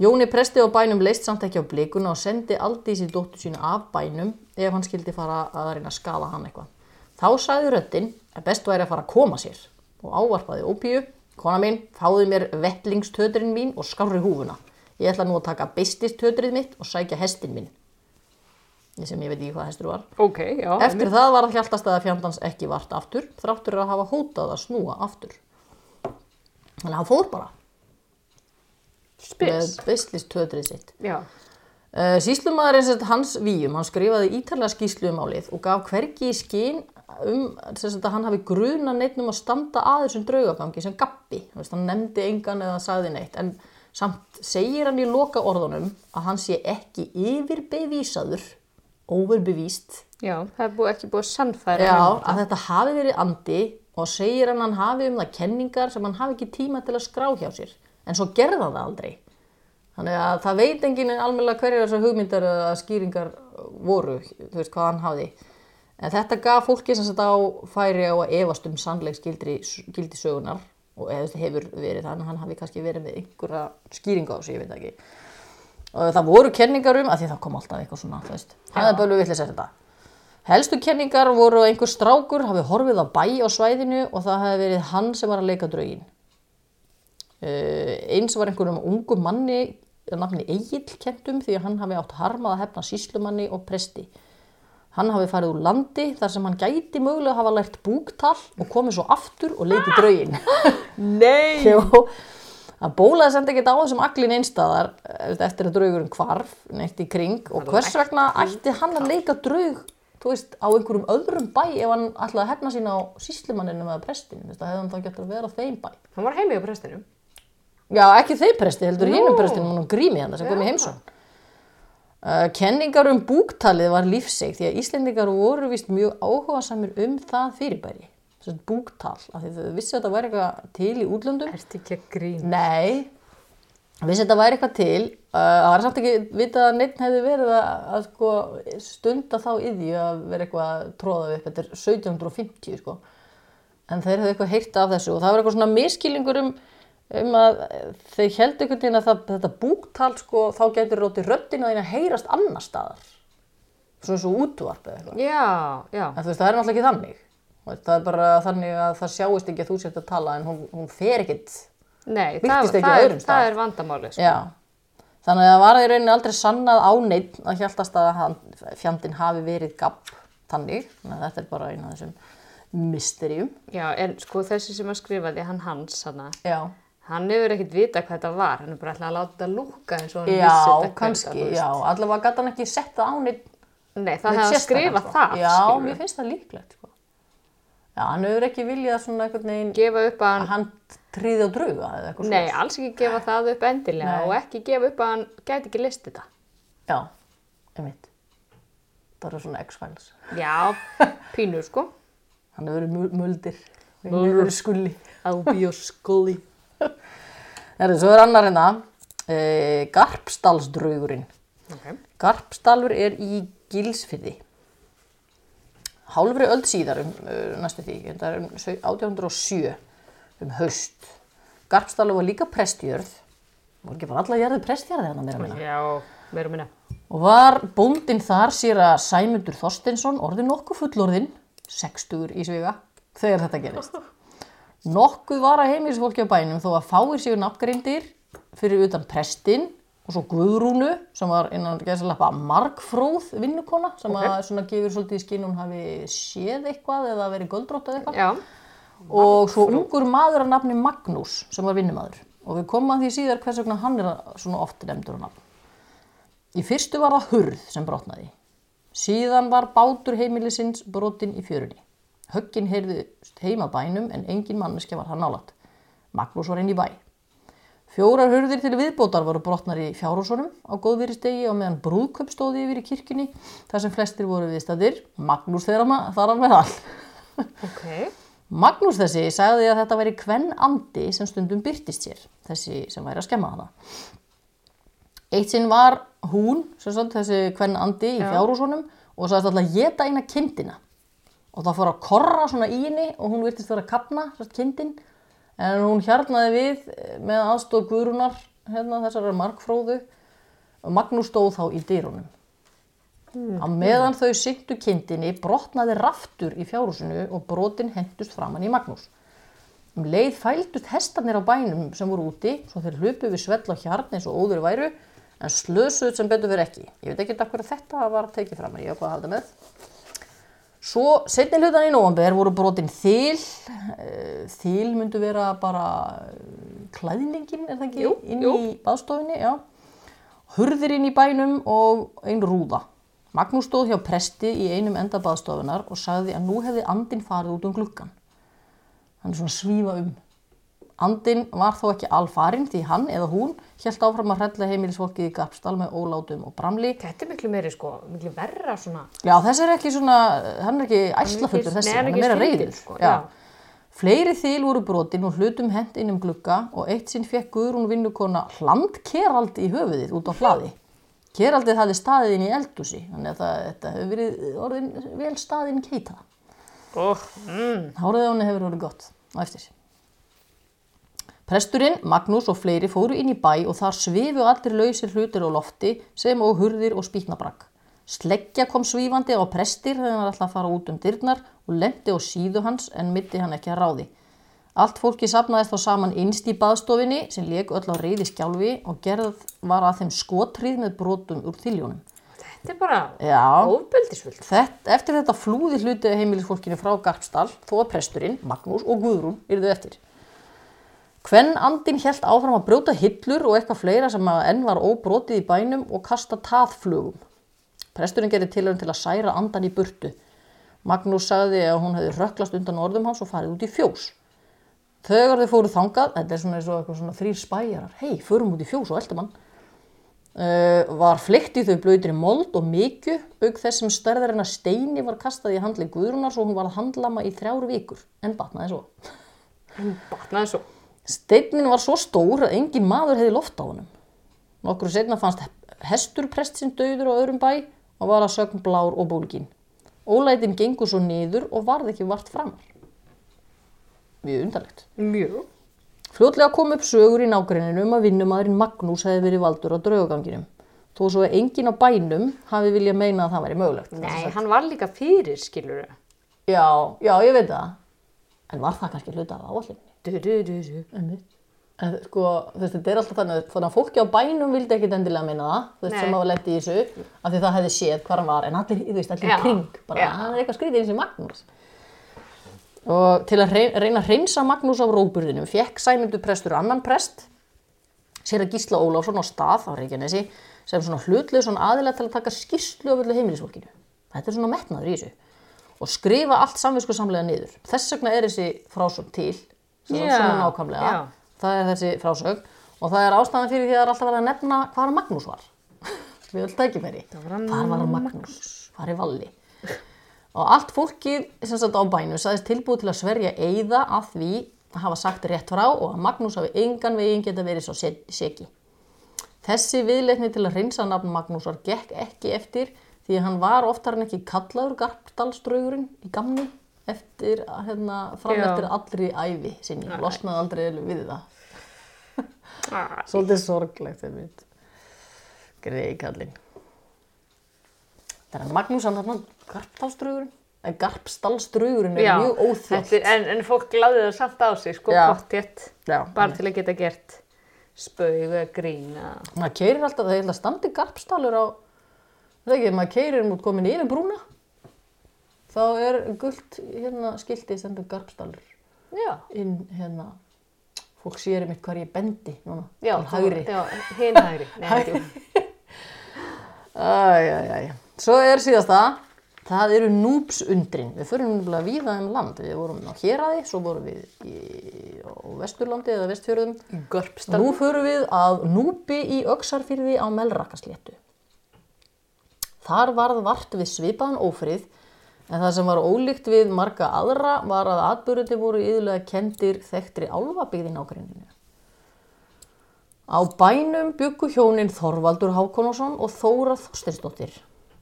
Jóni presti á bænum leist samt ekki á blikuna og sendi Aldísi dóttur sína af bænum ef hann skildi fara að reyna að skala hann eitthvað. Þá sagði röddinn að best væri að fara að koma sér og ávarpaði ópíu. Kona mín, fáðu mér vettlingstöturinn mín og skárri húfuna. Ég ætla nú að taka beististöturinn mitt og sækja hestin minn. Sem ég veit ekki hvað hestur var. Ok, já. Eftir það var það hjáltast að fjandans ekki vart aftur, þráttur að hafa hótað að snúa aftur. Þannig að hann fór bara Spes. með beislistötrið sitt. Já. Uh, sem sagt hans víum, hann skrifaði ítalega skýslu um málið og gaf hvergi í skinn um að hann hafi gruna neitt um að standa að þessum draugagangi sem gappi. Hann nefndi engan eða sagði neitt en samt segir hann í loka orðunum að hann sé ekki yfirbevísaður, overbevíst Já, það er búið, ekki búið að sannfæra Já, um að þetta hafi verið andi og segir hann að hann hafi um það kenningar sem hann hafi ekki tíma til að skrá hjá sér. En svo gerði hann það aldrei. Þannig að það veit enginn almennilega hverjar þessar hugmyndar eða skýringar voru, þú veist hvað hann hafði. En þetta gaf fólki sem þetta á færi á að efast um sannleik gildi, gildi sögunar og hefur verið þannig að hann hafi kannski verið með einhverja skýringa á þessu, ég veit ekki. Og það voru kenningar um, að því það kom alltaf eitthvað svona, þú veist, það er bölvu villis þetta. Helstu kenningar voru að einhver strákur hafi horfið á bæ á svæðinu og það hafi verið hann sem var að leika draugin. Uh, eins var einhverjum ungum manni að nafni Egil kentum því að hann hafi átt harmað að hefna síslumanni og presti. Hann hafi farið úr landi þar sem hann gæti mögulega hafa lært búktal og komið svo aftur og leikið draugin. Nei! Það bólaði samt ekkert á þessum aglin einstæðar eh, eftir að draugurinn hvarf neitt í kring og hvers vegna ætti hann að leika draug veist, á einhverjum öðrum bæ ef hann ætlaði að hefna sína á síslumanninu eða prestin, það hefði hann þá gett að vera þeim bæ. Hann var heimi á prestinum. Já, ekki þeim presti, heldur Nú. hinum prestinum hann grími hann sem kom í Já. heimsón. Uh, kenningar um búktalið var lífseg því að Íslendingar voru vist mjög áhugasamir um það fyrirbæri. Þess búktal, af því þau vissi að þetta væri eitthvað til í útlöndum. Ertu ekki að grín? Nei, vissi þetta væri eitthvað til. Uh, það var samt ekki vitað að neitt hefði verið að, að sko, stunda þá yðju að vera eitthvað að tróða upp. Þetta er 1750 sko. En þeir hefði eitthvað heyrt af þessu og það var eitthvað svona miskilningur um, um að þeir heldur einhvern veginn að það, þetta búktal sko, þá getur rótið þín að heyrast annar staðar. Svona svo útvarp eða eitthvað. En þú veist, það er náttúrulega ekki þannig. Það er bara þannig að það sjáist ekki að þú sért að tala en hún, hún fer ekkit Nei, það, það, er, það er vandamálið. Sko. Þannig að það var í rauninni aldrei sannað á neitt að hjáltast að hann, fjandinn hafi verið gabb þannig, þetta er bara eina af þessum mysteríum. Já, en sko þessi sem að skrifaði, hann hans, hann hefur ekkert vita hvað þetta var. Hann er bara ætlað að láta þetta lúka já kannski, já, allavega gæti hann ekki sett það á neitt. Nei, það hefði að skrifa það, Já, mér finnst það líklegt, sko. Já, hann hefur ekki viljað svona einhvern veginn Gefa upp að að hann, hann tríði á drauga eða eitthvað nei, svoleiðis. alls ekki gefa það upp endilega Nei. og ekki gefa upp að hann gæti ekki list þetta. Já, einmitt. Það eru svona X-Files. Já, pínu sko. Hann hefur verið mul- muldir. Hann verið skulli. Albi og skulli. Herri, svo er annar hérna, e, Garpsdalsdraugurinn. Ok. Garpsdalur er í Gilsfyrði. Hálfri öld síðar um uh, næstu því, þetta er um sau- 1807 um haust. Garpsdalur var líka prestjörð, var ekki bara alla jörði prestjörði hérna meira minna. Já, meira minna. Og var bóndinn þar sér að Sæmundur Þorsteinsson orðin nokkuð fullorðinn, 60 í sviga, þegar þetta gerist. Nokkuð var að heimilisfólki á bænum þó að fáir séu nafngreindir fyrir utan prestinn og svo Guðrúnu sem var innan gæðsalappa margfróð vinnukona sem að svona gefur svolítið í skinn hún hafi séð eitthvað eða verið göldrótt eða eitthvað Já. og svo ungur maður að nafni Magnús sem var vinnumadur og við komum að því síðar hvers vegna hann er svona oft nefndur á nafn. Í fyrstu var það hurð sem brotnaði. Síðan var bátur heimilisins brotin í fjörunni. Höggin heyrðust heima bænum en engin manneskja var hann nálat. Magnús var inn í bæ. Fjórar hurðir til viðbótar voru brotnar í fjárhúsunum á góðviristegi og meðan brúðköp stóði yfir í kirkjunni þar sem flestir voru viðstæðir. Magnús þeirra þar á meðal. Ok. Magnús þessi sagði að þetta væri kvenn andi sem stundum byrtist sér, þessi sem væri að skemma hana. Eitt sinn var hún, sagt, þessi kvenn andi í fjárhúsunum og sagðist alltaf að geta eina kindina. Og það fór að korra svona í henni og hún virtist vera að kapna, kindin. En hún hjarnaði við eh, með aðstóð Guðrúnar, hérna þessari markfróðu. Og Magnús stóð þá í dyrunum. Á meðan þau syntu kindinni brotnaði raftur í fjárhúsinu og brotin hendust framann í Magnús. Um leið fældust hestarnir á bænum sem voru úti, svo þeir hlupu við svell á hjarn eins og óður væru, en slösuð sem betur fyrir ekki. Ég veit ekki þetta var tekið fram, en ég var hvað að halda með. Svo setni hlutan í nóvamber voru brotin þil, eh, þil myndu vera bara eh, klæðningin, er það ekki, Jú, inn jú. í baðstofinni, já. Hurðir inn í bænum og ein rúða. Magnús stóð hjá presti í einum enda baðstofunar og sagði að nú hefði andin farið út um gluggan. Hann er svona svífa um. Andin var þó ekki alfarinn því hann eða hún hélt áfram að hrella heimilisfólkið í Garpsdal með ólátum og bramli. Þetta er miklu meiri sko, miklu verra svona. Já, þessi er ekki svona, hann er ekki æslafullur Nei, þessi, hann er meira reyður. sko. Fleiri þil voru brotin og hlutum hent inn um glugga og eitt sinn fekk Guðrún vinnukona hlandkerald í höfuðið út á hlaði. Keraldið hafði staðið inn í eldúsi, þannig að það, þetta hefur verið orðin vel staðinn keita. Oh, mm. Hárið á henni hefur orðið gott á eftir. Presturinn, Magnús og fleiri fóru inn í bæ og þar svifu allir lausir hlutir á lofti sem og hurðir og spýtnabrakk. Sleggja kom svífandi á prestir þegar hann ætlaði að fara út um dyrnar og lendi á síðu hans en mitti hann ekki að ráði. Allt fólki sapnaðist þá saman innst í baðstofinni sem leik öll á reyði skjálfi og gerð var að þeim skotrið með brotum úr þiljónum. Þetta er bara. Þett, eftir þetta flúði hluti heimilisfólkinu frá Garpsdal, þó að presturinn, Magnús og Guðrún yrðu eftir. Hvenn andin hjælt áfram að brjóta hillur og eitthvað fleira sem að enn var óbrotið í bænum og kasta taðflugum. Presturinn gerði tilhörn til að særa andan í burtu. Magnús sagði að hún hefði röklast undan orðum hans og farið út í fjós. Þegar þau fóru þangað, þetta er svona eitthvað svona þrýr spæjarar, hei, förum út í fjós og eldum hann. Uh, var fleikt í þau blöytri mold og mikju, auk þess sem stærðarinn að steini var kastað í handli Guðrunar svo hún var að handlama í þrjár vikur, en batnaði svo. Batnaði svo. Steinin var svo stór að engin maður hefði loft á honum. Nokkru setna fannst hestur prestsinn döður á öðrum bæ og var að sögn blár og bólgin. Ólætin gengur svo niður og varð ekki vart framar. Mjög undarlegt. Mjög. Fljótlega kom upp sögur í nágreininu um að vinnumadurinn Magnús hefði verið valdur á draugaganginum. Þó svo að enginn á bænum hafi viljað meina að það væri mögulegt. Nei, hann var líka fyrir, skilur þau. Já, já, ég veit það. En var það kannski hluta af áallinni? En sko, þetta er alltaf þannig, þannig að fólki á bænum vildi ekkit endilega meina það, þú veist, Nei. sem hafa lett í þessu, af því það hefði séð hvað hann var, en allir, þú veist, allir Já, kring, bara, já. hann er eitthvað skrítið eins og Magnús. Og til að reyna, reyna að reynsa Magnús af róburðinum, fekk Sæmundur prestur annan prest, sér að Gísla Ólafsson á stað á Reykjanesi, sem svona hlutlega svona aðilega til að taka skýrslu af öllu heimilisfólkinu. Þetta er svona metnaður í þessu. Og skrifa allt samvisku samlega niður. Þess vegna er þessi frásögn til. Svona nákvæmlega. já. Það er þessi frásögn. Og það er ástæðan fyrir því að það er alltaf verið að nefna hvað Magnús var. Við öll tækifæri. var hann Hvar var Magnús? farið valli. Og allt fólkið sem sagt á bænum sagðist tilbúið til að sverja eigða að því að hafa sagt rétt frá og að Magnús hafi engan veginn geta verið svo se- seki. Þessi viðleitni til að reynsa nafn Magnúsar gekk ekki eftir því að hann var oftar en ekki kallaður Garpdalsdraugurinn í gamni eftir að hérna, fram Já. eftir allri æfi sinni, losnaði aldrei við það. Svolítið sorglegt þegar við greiði kallinn. Það er hann Magnús, hann er hann Garpdalsdraugurinn. En Garpsdalsdraugurinn er Já, mjög óþjátt. er- en, en fólk laði það samt á sig, sko, Já. pottjett, bara til að geta gert spaug eða grína. maður keirir alltaf, það er alltaf standi Garpsdalur á, það ekki, maður keirir mút komin yfir brúna. Þá er gullt hérna skilti stendur Garpsdalur Já, inn hérna, fólk sér einmitt hvar ég bendi núna, já, hægri. Hinn hægri. Nei, hægri. Æj, æj, æj. Svo er síðasta, það eru núpsundrin. Við förum nefnilega víða um land. Við vorum á Héraði, svo vorum við í, á Vesturlandi eða Vestfjörðum. Görpstal. Nú förum við að núpi í Öxarfyrði á Melrakkasléttu. Þar varð vart við svipaðan ófrið, en það sem var ólíkt við marga aðra var að atbyrði voru yðurlega kendir þekktri álfabyggðin á greininu. Á bænum byggu hjónin Þorvaldur Hákonásson og Þóra Þorsteinsdóttir.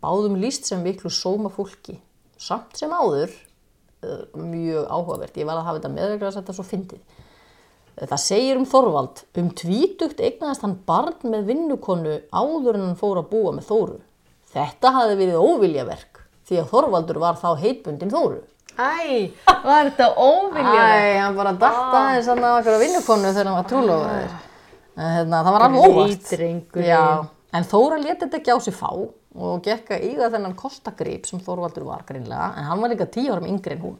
Báðum líst sem miklu sóma fólki. Samt sem áður, eh, mjög áhugavert, ég var að hafa þetta meðveglega að þetta svo fyndið. Það segir um Þorvald, um tvítugt eignaðist hann barn með vinnukonu áður en hann fór að búa með Þóru. Þetta hafði verið óviljaverk, því að Þorvaldur var þá heitbundin Þóru. Æ, var þetta óviljaverk? Æ, hann bara datta aðeins hann á einhverja vinnukonu þegar hann var trúlofaður. En hérna, það var alveg óvart. En Þóra leti þetta ekki á sig fá og gekk að eiga þennan kostagrip sem Þorvaldur var greinlega, en hann var líka tíu árum yngri en hún.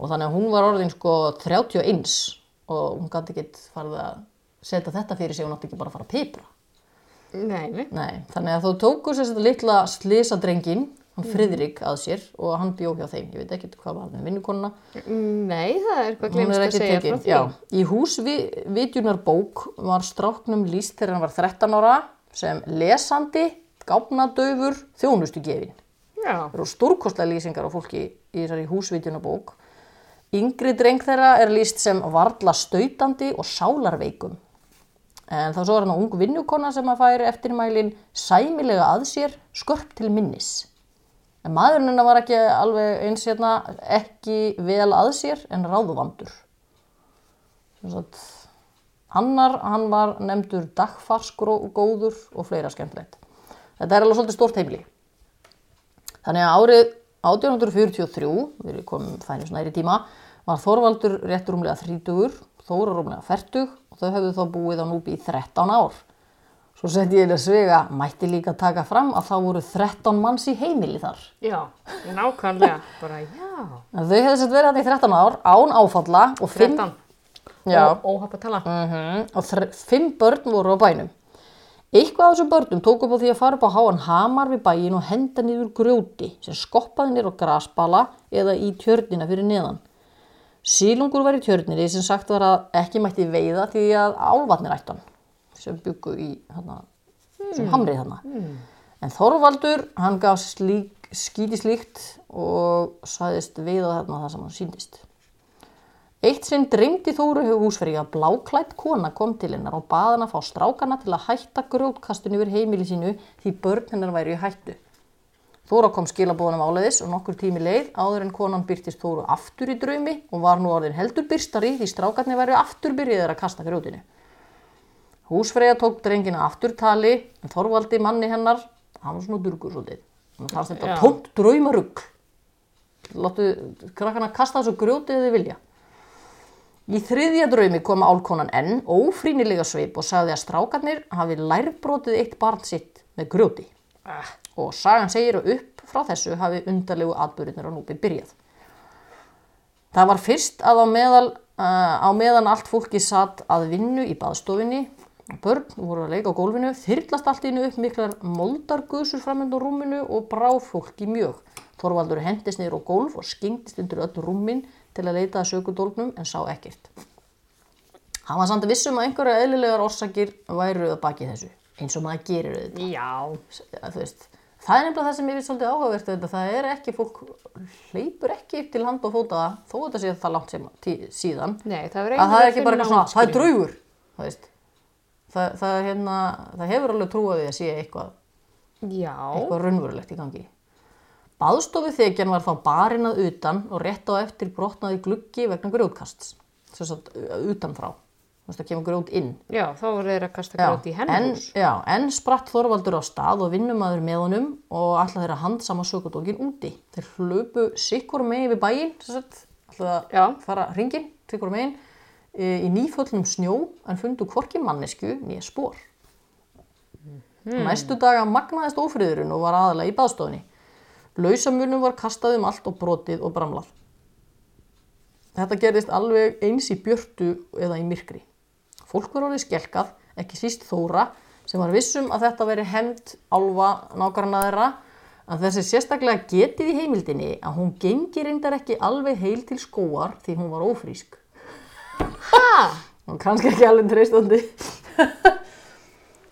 Og þannig að hún var orðin sko 31 og hún gæti ekki farið að setja þetta fyrir sig og hún átti ekki bara að fara að pipra. Nei, nei. Þannig að þú tóku sér þetta litla slisadrengin, hann Friðrik að sér og hann bjó hjá þeim. Ég veit ekki hvað var með vinnukonuna. Nei, það er eitthvað glemst að segja frá því. Já, í húsvitjunar bók var stráknum líst þegar hann var 13 ára sem lesandi, gáfnadöfur, þjónustugefin. Já. Það eru stórkostlega lýsingar á fólki í þessari húsvitjunar bók. Yngri dreng þeirra er líst sem varla stautandi og sálarveikum. En þá svo er hann ung vinnukona sem að færi eftirmælin sæmilega að sér, skörp til minnis. En maðurinn hennar var ekki alveg eins hérna, ekki vel að sér en ráðvandur. Annar, hann var nefndur dagfarsgóður og fleira skemmtilegt. Þetta er alveg svolítið stórt heimili. Þannig að árið 1843, við komum fænum næri tíma, var Þorvaldur rétt rúmlega 30, Þóra rúmlega 40 og þau höfðu þá búið á núbi í 13 ár. Svo sett ég að svega, mætti líka taka fram að þá voru 13 manns í heimili þar. Já, nákvæmlega. Bara, já. En þau hefðu sett verið þarna í 13 ár, án áfalla og 5 13. Já. Ó, óhapp að tala. Mhm, og þr- fimm börn voru á bænum. Eitthvað af þessum börnum tók upp á því að fara upp á háan hamar við bæin og henda niður grjóti sem skoppaði niður á grasbala eða í tjörnina fyrir neðan. Sílungur var í tjörninni sem sagt var að ekki mætti veiða því að álvatnir ættan sem byggu í hana, sem hamrið hana. En Þorvaldur, hann gaf slík, skíti slíkt og sagðist veiða þarna það sem hann síndist. Eitt sinn dreymdi Þóru húsferði að bláklætt kona kom til hennar og baða hann að fá strákana til að hætta grjótkastun yfir heimili sínu því börn hennar væri í hættu. Þóra kom skilabóðanum áleiðis og nokkur tími leið áður en konan byrtist Þóru aftur í draumi og var nú orðin heldur byrstari því strákarnir væri aftur byrjiðir að kasta grjótinu. Húsfreyja tók drengina aftur tali en Þorvaldi manni hennar, hann var svona durgur svolítið. Hann fannst þetta tómt draumarugg. Láttu krakkana kasta þessu grjóti eða þið vilja. Í þriðja draumi kom álkonan enn ófrýnilega sveip og sagði að strákarnir hafi lærbrotið eitt barn sitt með grjóti. Ah, Og sagan segir að upp frá þessu hafi undarlegu atbyrðinir á núpi byrjað. Það var fyrst að á, meðal, uh, á meðan allt fólki satt að vinnu í baðstofinni, börn voru að leika á gólfinu, þyrlast allt innu upp miklar moldargusur framöndu á rúminu og brá fólki mjög. Þorvaldur hendist niður á gólf og skingdist undir öll rúmin til að leita að sökudólgnum en sá ekkert. Hann var samt vissum að einhverja eðlilegar orsakir væru að baki þessu, eins og maður gerir auðvitað já. þú veist, Það er nefnilega það sem ég finnst svolítið áhugavert þetta. Það er ekki, fólk hleypur ekki til hand og fóta þó þetta sé það langt sem tí, síðan. Nei, það er Að það er ekki bara eitthvað svona, það er draugur, það veist. Það, það, hérna, það hefur alveg trúið því að sé eitthvað, Já, eitthvað raunverulegt í gangi. Baðstofu þekjan var þá barinn að utan og rétt á eftir brotnaði gluggi vegna grjótkasts. Þess að utanfrá. Þú veist, það kemur grjót inn. já, þá voru þeir að kasta grátt í hús. já, en spratt Þorvaldur á stað og vinnumæður með honum og alltaf þeirra handsama sökudókin úti. Þeir hlöpu sikkur megin við alltaf Já. að fara hringin, sikkur megin, í nýföllnum snjó en fundu hvorki mannesku nýja spór. Næstu daga magnaðist ófriðurinn og var aðalega í baðstofunni. Lausamunum var kastað um allt og brotið og bramlað. Þetta gerðist alveg eins í björtu eða í myrkri. Fólk var orðið skelkað, ekki síst Þóra, sem var vissum að þetta veri hemd álfa nákvæmna þeirra, að þessi sérstaklega getið í heimildinni að hún gengi reyndar ekki alveg heil til skóar því hún var ófrísk. Hún kannski ekki alveg treystandi.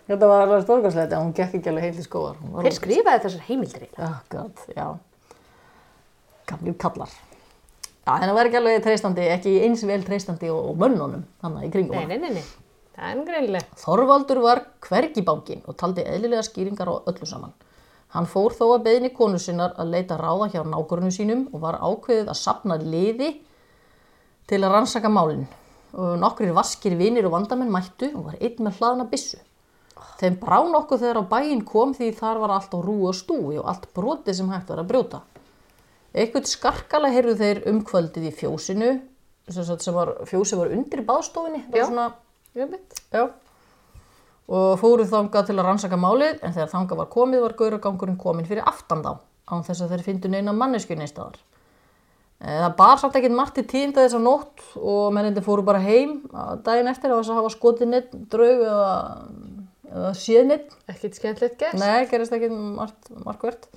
þetta var alveg stórkvæmslegt að hún gekk ekki alveg heil til skóar. Hver skrifaði þessar heimildir eiginlega? Oh god, já. Gamlir kallar. Já, henni var ekki alveg treystandi, ekki eins vel treystandi og, og mönnunum, þannig í kringum Nei, nei, nei. Það er greinlega. Þorvaldur var hvergi bángin og taldi eðlilega skýringar á öllu saman. Hann fór þó að beðni konu sinnar að leita ráða hjá nákvörnu sínum og var ákveðið að sapna liði til að rannsaka málinn. Og nokkrir vaskir vinir og vandamenn mættu og var einn með hlaðna byssu. Þeim brá nokkuð þegar á bæinn kom því þar var allt á rú og stúi og allt brotið sem hægt var að brjóta. Eitthvað skarkala heyrðu þeir umkvöldið í fjósinu, sem, var, fjósi var undir baðstofinni. það var. Svona, Já, mitt. Já. Og fóru þangað til að rannsaka málið en þegar þangað var komið var gauragangurinn komin fyrir aftan þá án þess að þeir fyndu neina mannesku neistadar. Það bar samt ekkert margt í tíunda þess að nótt og mennindi fóru bara heim að daginn eftir að hafa skotið neitt draug eða, eða séð neitt. Ekkert skemmtilegt gert. Nei, gerist ekki margt, markvert.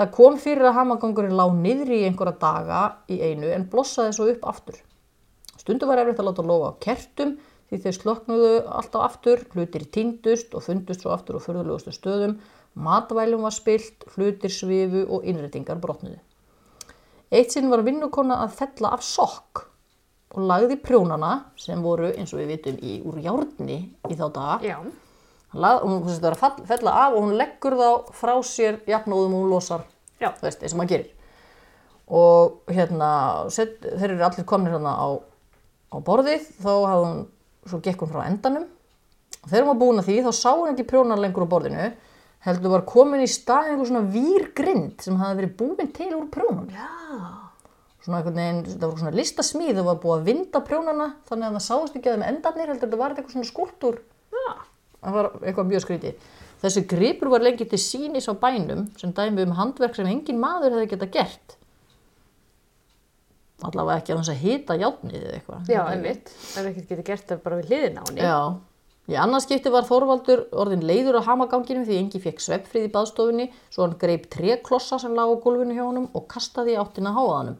Það kom fyrir að hamagangurinn lá niðri í einhverja daga í einu en blossaði svo upp aftur. Stundu var efriðt að láta lofa á kertum því þeir sloknuðu alltaf aftur, hlutir týndust og fundust svo aftur á förðulegustu stöðum, matvælum var spilt, hlutir svifu og innréttingar brotnuðu. Eitt sinn var vinnukona að fella af sokk og lagði prjónana sem voru eins og við vitum í úr járni í þá daga. Hún er að fella af og hún leggur þá frá sér jafnóðum og hún losar Já. þú veist, eins og maður gerir. Og hérna set, þeir eru allir komnir hérna á, á borðið þá hafði hún, svo gekk hún frá endanum. Og þegar hún var búin að því þá sá hún ekki prjónar lengur á borðinu heldur var komin í stað einhver svona výrgrind sem hafði verið búin til úr prjónum Já. Svona einhvern veginn, þetta var svona listasmíð það var búið að vinda prjónana þannig að það sáist ekki að þeim endarnir heldur þetta var eitthvað svona skúltúr Já. það var eitthvað mjög skrítið þessi gripur var lengi til sínis á bænum sem dæmi um handverk sem engin maður hefði geta gert allavega ekki að þess að hita játnið eða eitthvað Já, einmitt. Það er ekkert getið gert það bara við hliðina á henni. Já. Í annarskipti var Þorvaldur orðin leiður á hamaganginum því engi fekk svefnfrið í baðstofunni svo hann greip treklossa sem lág á gólfinu hjá honum og kastaði áttina að háaðanum.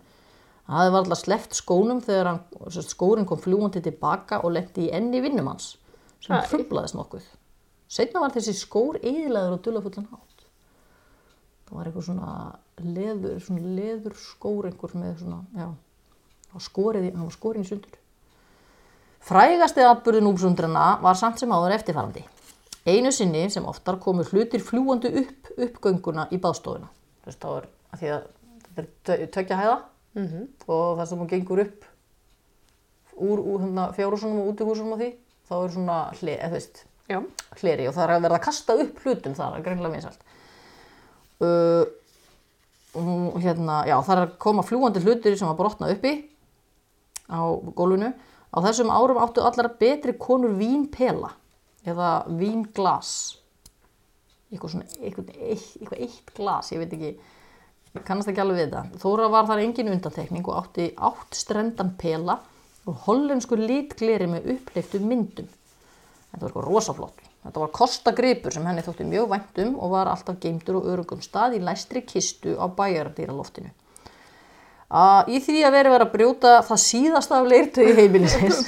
Það hefði varðla sleft skónum þegar hann, skórin kom fljúandi tilbaka og lendi í enni vinnum hans sem Æ. hrublaðist nokkuð. Setna var þessi skór eðilaður og dullafullan hátt. Það var eitthvað svona leður, svona leður skór einhver með svona, já, hann var skorið í sundur. Frægasti atburði núpsundrana var samt sem áður eftirfarandi. Einu sinni sem oftar komu hlutir fljúandi upp uppgönguna í veist, þá er að því að þetta er tö- tveggja hæða og það sem hún gengur upp úr, úr hérna, fjárhúsunum og útihúsunum og því, þá er svona hli, eða, þú veist, Já. hleri og það er að verða að kasta upp hlutum þar, það er greinlega vinsælt. Uh, hérna, já, það er að koma fljúandi hlutir sem að brotna uppi á gólfinu. Á þessum árum áttu allar betri konur vínpela eða vínglas. Eitthvað eitthvað, eitt, eitthvað eitt glas, ég veit ekki, ég kannast ekki alveg við þetta. Þóra var þar engin undantekning og átti átt strendan pela og hollensku litgleri með uppleiftu myndum. Þetta var eitthvað rosaflott. Þetta var kostagripur sem henni þótti mjög vænt um og var alltaf geimtur og örugum stað í læstri kistu á bæjardýraloftinu. Uh, í því að veri verið að brjóta það síðasta af leirtögi heimilisins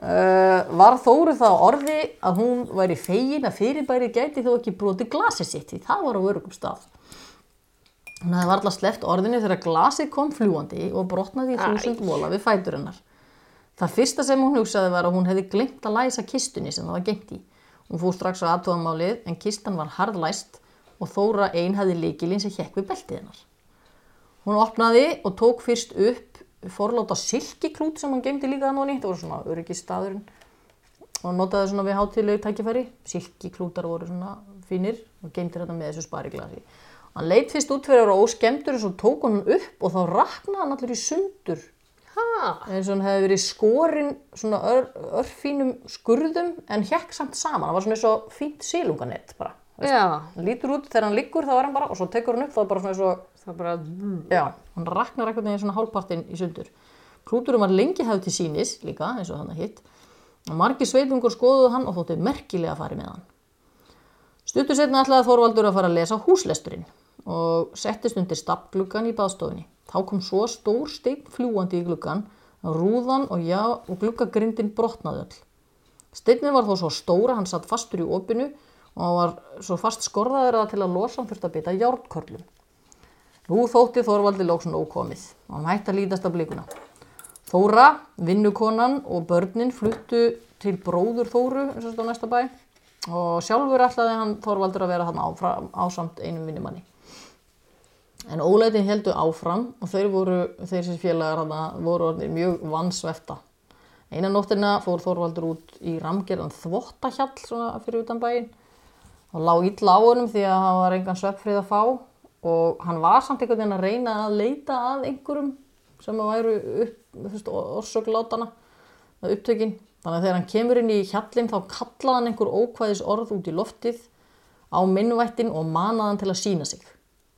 Uh, var Þóru þá orði að hún væri fegin að fyrirbæri gæti þó ekki broti glasið sitt því það var á örugum stað. Hún hefði varla sleppt orðinu þegar glasið kom fljúandi og brotnaði í þúsund vola við fætur hennar. Það fyrsta sem hún hugsaði var að hún hefði glemt að læsa kistunni sem það var gengt í. Hún fór strax á aðtóðamálið en kistan var harðlæst og Þóra ein hefði líkilinn sem hjekk við beltið hennar. Hún opnaði og tók fyrst upp forláta silkiklút sem hann gemdi líka þannig, það voru svona öryggistaðurinn og notaði svona við hátilegu tækifæri, silkiklútar voru svona fínir og gemdi þetta með þessu spariglasi. Hann leitt fyrst út fyrir að vera óskemdur og svo tók hann upp og þá raknaði hann allir í sundur. Ha, eins og hann hefði verið skorinn svona ör, örfínum skurðum en hjekk samt saman, það var svona eins og fínt sílunganett bara. Já, Hann lítur út þegar hann liggur þá er hann bara og svo tekur hann upp þá er bara svona eins og það bara, Já, hann raknar ekkert neginn svona hálfpartinn í sundur. Klúturum var lengi hefð til sínis líka, eins og hann að hitt. Og margir sveitungur skoðuðu hann og þóttu merkilega að fara með hann. Stuttur setna ætlaði Þorvaldur að fara að lesa húslesturinn og settist undir stappgluggan í baðstofunni. Þá kom svo stór steinn fljúandi í gluggan, rúðan og, og gluggagrindin brotnaði öll. Steinnin var þó svo stóra, hann satt fastur í opinu og hann var svo fast skorðaður að til að losa hann þurfti að bytta járnkörlum. Nú þótti Þorvaldi lóksun ókomið og hann hætti að lítast af blikuna. Þóra, vinnukonan og börnin fluttu til bróður Þóru eins og þetta á næsta bæ og sjálfur ætlaði hann Þorvaldur að vera hann áfram, ásamt einum vinnumanni. En óleitin heldu áfram og þeir voru, þeir sem félagar hann voru orðnir mjög vansvefta. Einan nóttina fór Þorvaldur út í ramgerðan þvottahjall svona fyrir utan bæinn og lá illa á honum því að hann var engan sveppfrið að fá og hann var samt einhvern veginn að reyna að leita að einhverjum sem væru orsöklátana að upptökin. Þannig að þegar hann kemur inn í hjallin þá kallaði hann einhver ókvæðis orð út í loftið á minnvættin og manaði hann til að sína sig.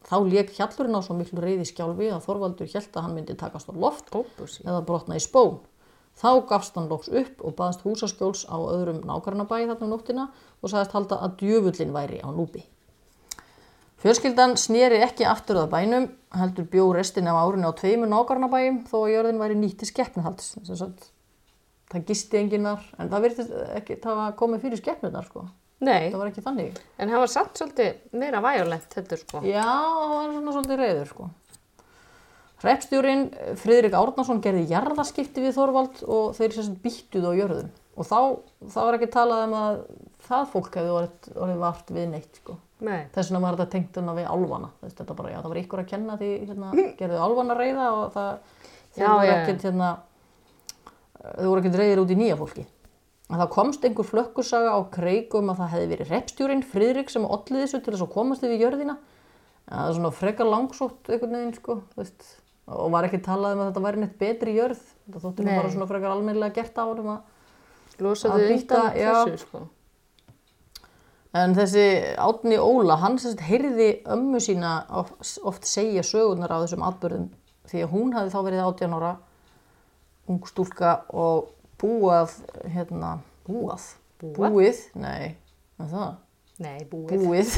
Þá lék hjallurinn á svo miklu reyði skjálfi að Þorvaldur held að hann myndi takast á loft óbúsi. eða brotna í spón. Þá gafst hann loks upp og baðast húsaskjóls á öðrum nákarnabæi þarna um nóttina og sagðist halda að djöfullin væri á núpi. Fjölskyldan sneri ekki aftur að bænum, heldur bjó restin af árinu á tveimur nákarnabæjum þó að jörðin væri nýtt til skeppnihalds. Það gisti enginn þar, en það ekki, það komið fyrir skeppnunar sko. Nei, Það var ekki þannig. en hann var samt svolítið meira væjulent þetta sko. Já, það var svona svolítið reyður sko. Hreppstjórin Friðrik Árnason gerði jarðaskipti við Þorvald og þeir sem býttuð á jörðum. Og þá, þá var ekki talað um að það fólk hefði orðið, orðið vart við neitt sko. Nei, Þess vegna var þetta tengt hana við álfana. Þess, þetta bara, já, það var ykkur að kenna því hérna, gerðu álfana reyða og það þeir Já, voru ekkert hérna, þau voru ekkert reyðir út í nýja fólki. En það komst einhver flökkusaga á kreikum að það hefði verið repstjúrin Friðrik sem ollið þessu til þess að komast yfir jörðina. Það er svona frekar langsótt einhvern veginn sko, þú veist, og var ekki talað um að þetta væri neitt betri jörð. Þetta nú Nei. bara svona frekar almennilega gert á honum að býta, sko. En þessi Átni Óla, hann sem sagt heyrði ömmu sína oft, segja sögurnar af þessum atbyrðum því að hún hafði þá verið 18 ára, ung stúlka og búað, hérna, búað, Búað? búið, nei, er það, Nei, búið. búið,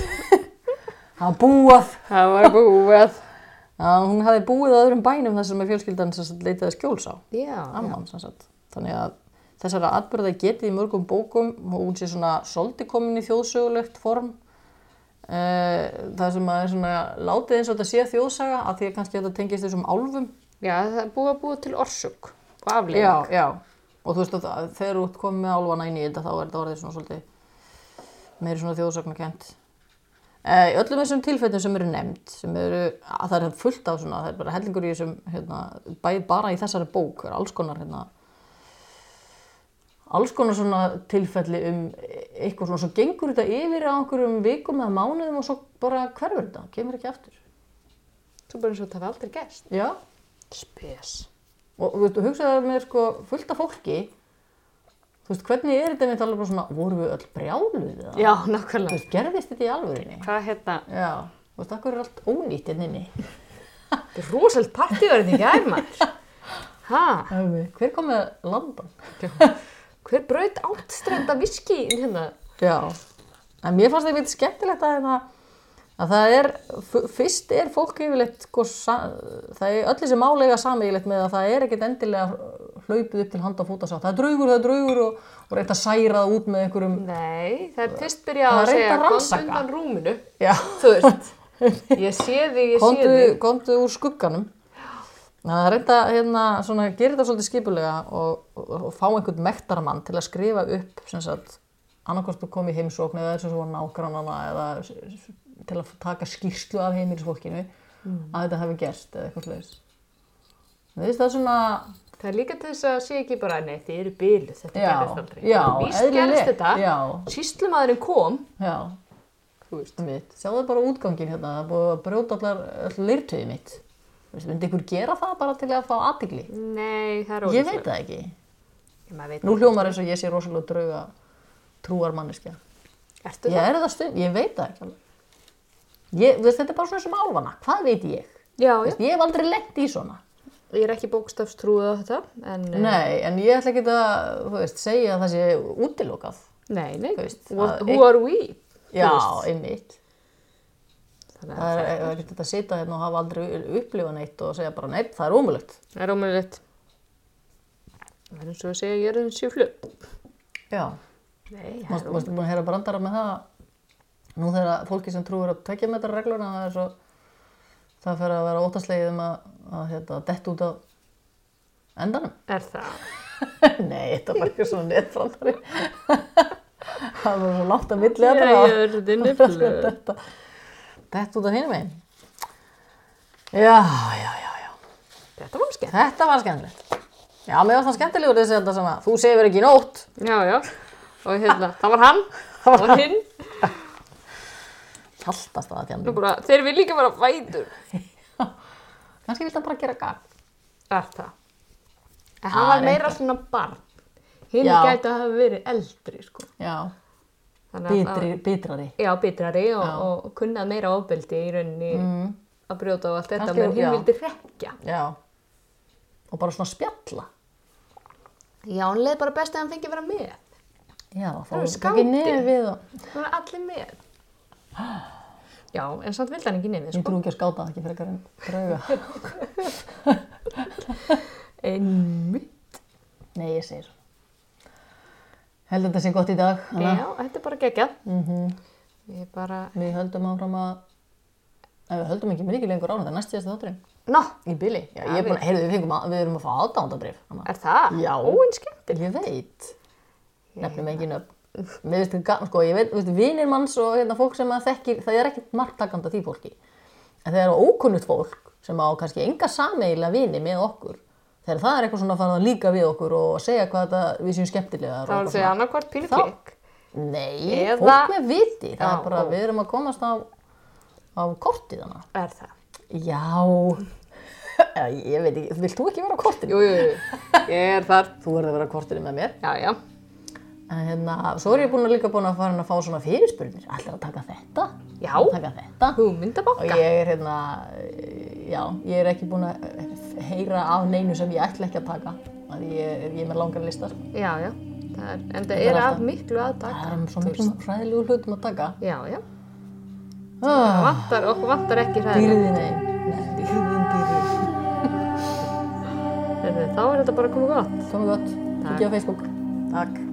hann búað, Það var búið. Að hún hafði búið á öðrum bænum þar sem fjölskyldan leitaði skjóls á, amman þannig að þessara atbyrða getið í mörgum bókum og hún sé svona soldi komin í þjóðsögulegt form. Uh, það sem að er svona látið eins og þetta sé þjóðsaga að því að kannski þetta tengist þessum álfum. Já, það er búið að búið til orsök og aflegging. já, já, og þú veist að þegar þú komið álfana inn í þetta þá er þetta orðið svona svolítið meiri svona þjóðsagnakent. uh, í öllum þessum tilfellum sem eru nefnd sem eru, að það er fullt af svona það er bara hellingur í þessum hérna, bara í þessari bók er alls konar hérna alls konar svona tilfelli um eitthvað svona, svo gengur þetta yfir á einhverjum vikum eða mánuðum og svo bara hverfur þetta, kemur ekki aftur. Svo bara eins og það hafi aldrei gerst. Já, Spes. og þú veist, þú hugsaðu með sko fullt af fólki, þú veist, hvernig er þetta með alveg bara svona, vorum við öll brjáluð eða? Já, Þú nákvæmlega. veist, gerðist þetta í alvörinni? Hvað hérna, Já, þú veist, akkur er allt ónýtt inn inni. þetta er rosalega partíverðin í gær maður. Ha, Hver kom með landan? hver braut áttstrenda viski hérna? Já, en mér fannst það eitthvað skemmtilegt að, hérna, að það er, fyrst er fólk yfirleitt, sko, það er öll þessi málega samígilegt með að það er ekkit endilega hlaupið upp til handa og fóta sagt, það er draugur, það er draugur og, og reynt að særa það út með einhverjum, Nei, það er fyrst byrjað Það að segja rannsaka." undan rúminu. já, Þú veist, ég sé þig, ég sé komdu, þig. komdu úr skugganum. Það er reynt að hérna, svona, gera þetta svolítið skipulega og, og, og fá einhvern mektaramann til að skrifa upp, sem sagt, annarkvæmst þú komið heimsókn eða þessu svona nágrannana eða til að taka skýrslu af heimilisfólkinu að þetta hafi gerst eða eitthvað slags. Það er svona, Það er líka til þess að sé ekki bara, nei, þið eru byluð, þetta Já, gerðist aldrei. já, Víst gerðist þetta, já. síslumadurinn kom, já, þú veist. mitt. Sjáðu bara útgangin hérna, það búið að brjóta allar, leirtöði mitt. Myndi ykkur gera það bara til að fá aðtigli? Nei, það er Ég ólíklegt. veit það ekki. Veit Nú hljómar eins og ég sé rosalega drauga trúar manneskja. Ertu Ég það? er það stund, ég veit það ekki alveg. Ég, veist, þetta er bara svona sem álfana. Hvað veit ég? Já, veist, Ég hef aldrei lent í svona. Ég er ekki bókstafstrúið á þetta, en... eh, Nei, en ég ætla ekki að, veist, segja að það sé útilokað. Nei, nei. What, að- who are we? Já, einmitt. Það að er er þetta að sita hérna og hafa aldrei upplifað neitt og segja bara neitt, það er ómulegt. það er ómögulegt. Það er eins og að segja, ég er eins og flug. Já. Nei, það er mástu búin að heyra brandara með það nú þegar fólki sem trúir að tvekja metra regluna það er svo það fer að vera óttaslegið um að, að hérna, dett út á endanum. Er það? Nei, þetta var ekki svona netbrandari. það var svo látt að milli Ég þetta. er þinni flug. Detta, dett út af hinum einn. Já, já, já, já. Þetta var skemmt. Þetta var skemmtilegt. Já, mér var það skemmtilegur þessi þetta sem að þú sefur ekki nótt. Já, já. Og hérna, það var hann og hinn. Kalltast það að bara, þeir vil líka vera vætur. Kannski vilt hann bara gera. Er það? En Já, hann var meira reyndar. svona barn. Hinn gæti að hafa verið eldri, sko. Bitri, bitrari. Já, bitrari og, Já. og kunnað meira ofbeldi í rauninni að brjóta og allt þetta, Kannski, menn hinn já. vildi rekja. Já. Og bara svona spjalla. Já, hann leði bara best að hann fengi að vera með. Já, Það við og... Það var allir með. Já, en samt vildi hann ekki nefnir, Ég sko. trú ekki að skáta það ekki frekar en drauga. Einmitt. Nei, ég segir svo. Held að þetta sé gott í dag. Anna. Já, þetta er bara geggjað. Mm Ég bara, Við höldum áfram að... Nei, við höldum ekki mikið lengur á þetta, næst síðast þátturinn. ná, Í bili. Já, ég er búin við- að, heyrðu, við, fengum að, við erum að fá aðdándabrif. er það? Já. Óin skemmtileg. Ég veit. Nefnum ekki nöfn. Mér veist þetta, sko, ég veit, vinir manns og hérna, fólk sem að þekkir, það er ekkert margtakanda því fólki. En þegar ókunnugt fólk sem á kannski enga sameiginlega vini með okkur, þegar það er eitthvað svona að fara að líka við okkur og segja hvað þetta, við séum skemmtilega. Það því annarkvart pínu Þá- klikk. Nei, Eða- fólk með viti, það Já, er bara, við erum að komast á, á kortið hana. Er það? Já, ég veit ekki, vilt þú ekki vera á kortinu? Jú, jú, jú. Ég er þar. Þú verður að vera á kortinu með mér. Já, já. En hérna, svo er ég búin að líka búin að fara að fá svona fyrirspurnir. Ætlar að taka þetta? Já. Taka þetta? Og Hugmyndabanka. ég er hérna, já, ég er ekki búin að heyra af neinu sem ég ætla ekki að taka. Að ég, ég er með langar lista, sko. Já, já. Það er, en það er af miklu að Það taka. er svo miklu hræðilegu hlutum að taka. Já, já. Það Ah, vantar, okkur vantar ekki það. dýrðin dýrðin, dýrðin. Þá er þetta bara komið gott. Komið gott. Kikið á Facebook. Takk.